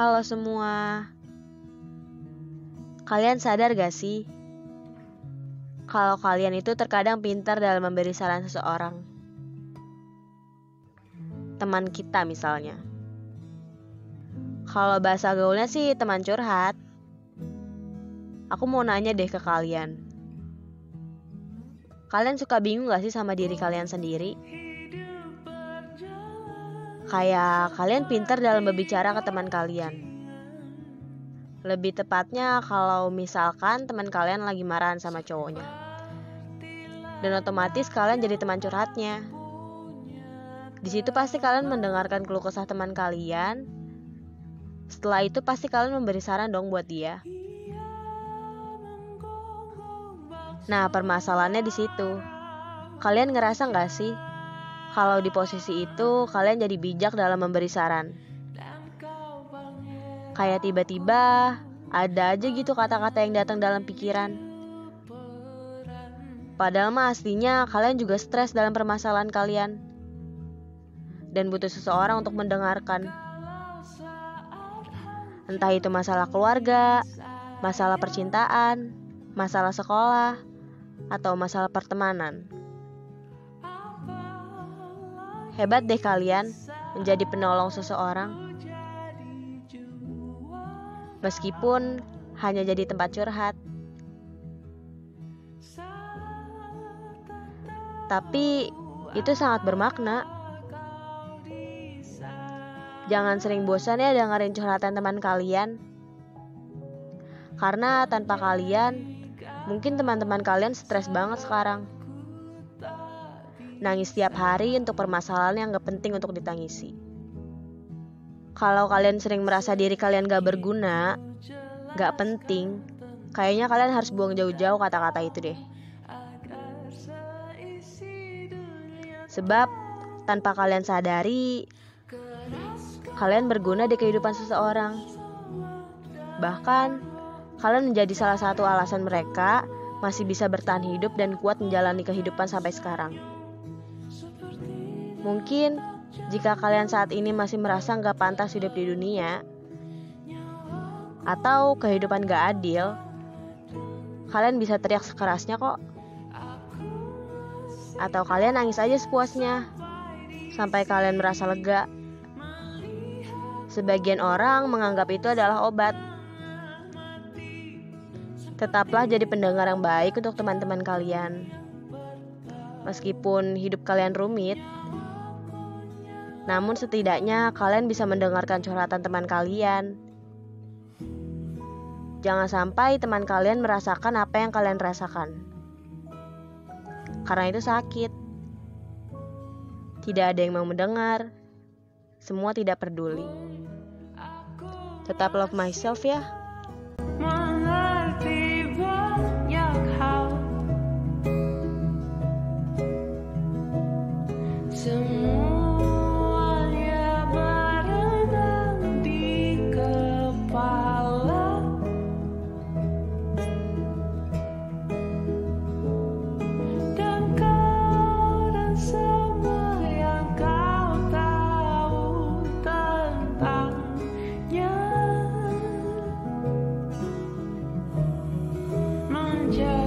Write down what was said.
Halo semua. Kalian sadar gak sih? Kalau kalian itu terkadang pintar dalam memberi saran seseorang. Teman kita misalnya. Kalau bahasa gaulnya sih teman curhat. Aku mau nanya deh ke kalian. Kalian suka bingung gak sih sama diri kalian sendiri? Kayak kalian pintar dalam berbicara ke teman kalian. Lebih tepatnya kalau misalkan teman kalian lagi marahan sama cowoknya. Dan otomatis kalian jadi teman curhatnya. Di situ pasti kalian mendengarkan keluh kesah teman kalian. Setelah itu pasti kalian memberi saran dong buat dia. Nah, permasalahannya di situ. Kalian ngerasa nggak sih kalau di posisi itu kalian jadi bijak dalam memberi saran. Kayak tiba-tiba ada aja gitu kata-kata yang datang dalam pikiran. Padahal mah aslinya kalian juga stres dalam permasalahan kalian. Dan butuh seseorang untuk mendengarkan. Entah itu masalah keluarga, masalah percintaan, masalah sekolah, atau masalah pertemanan. Hebat deh kalian menjadi penolong seseorang. Meskipun hanya jadi tempat curhat. Tapi itu sangat bermakna. Jangan sering bosan ya dengerin curhatan teman kalian. Karena tanpa kalian, mungkin teman-teman kalian stres banget sekarang nangis setiap hari untuk permasalahan yang gak penting untuk ditangisi. Kalau kalian sering merasa diri kalian gak berguna, gak penting, kayaknya kalian harus buang jauh-jauh kata-kata itu deh. Sebab tanpa kalian sadari, kalian berguna di kehidupan seseorang. Bahkan, kalian menjadi salah satu alasan mereka masih bisa bertahan hidup dan kuat menjalani kehidupan sampai sekarang. Mungkin jika kalian saat ini masih merasa nggak pantas hidup di dunia, atau kehidupan gak adil, kalian bisa teriak sekerasnya kok. Atau kalian nangis aja sepuasnya, sampai kalian merasa lega. Sebagian orang menganggap itu adalah obat. Tetaplah jadi pendengar yang baik untuk teman-teman kalian. Meskipun hidup kalian rumit, namun setidaknya kalian bisa mendengarkan curhatan teman kalian. Jangan sampai teman kalian merasakan apa yang kalian rasakan. Karena itu sakit. Tidak ada yang mau mendengar. Semua tidak peduli. Tetap love myself ya. danger.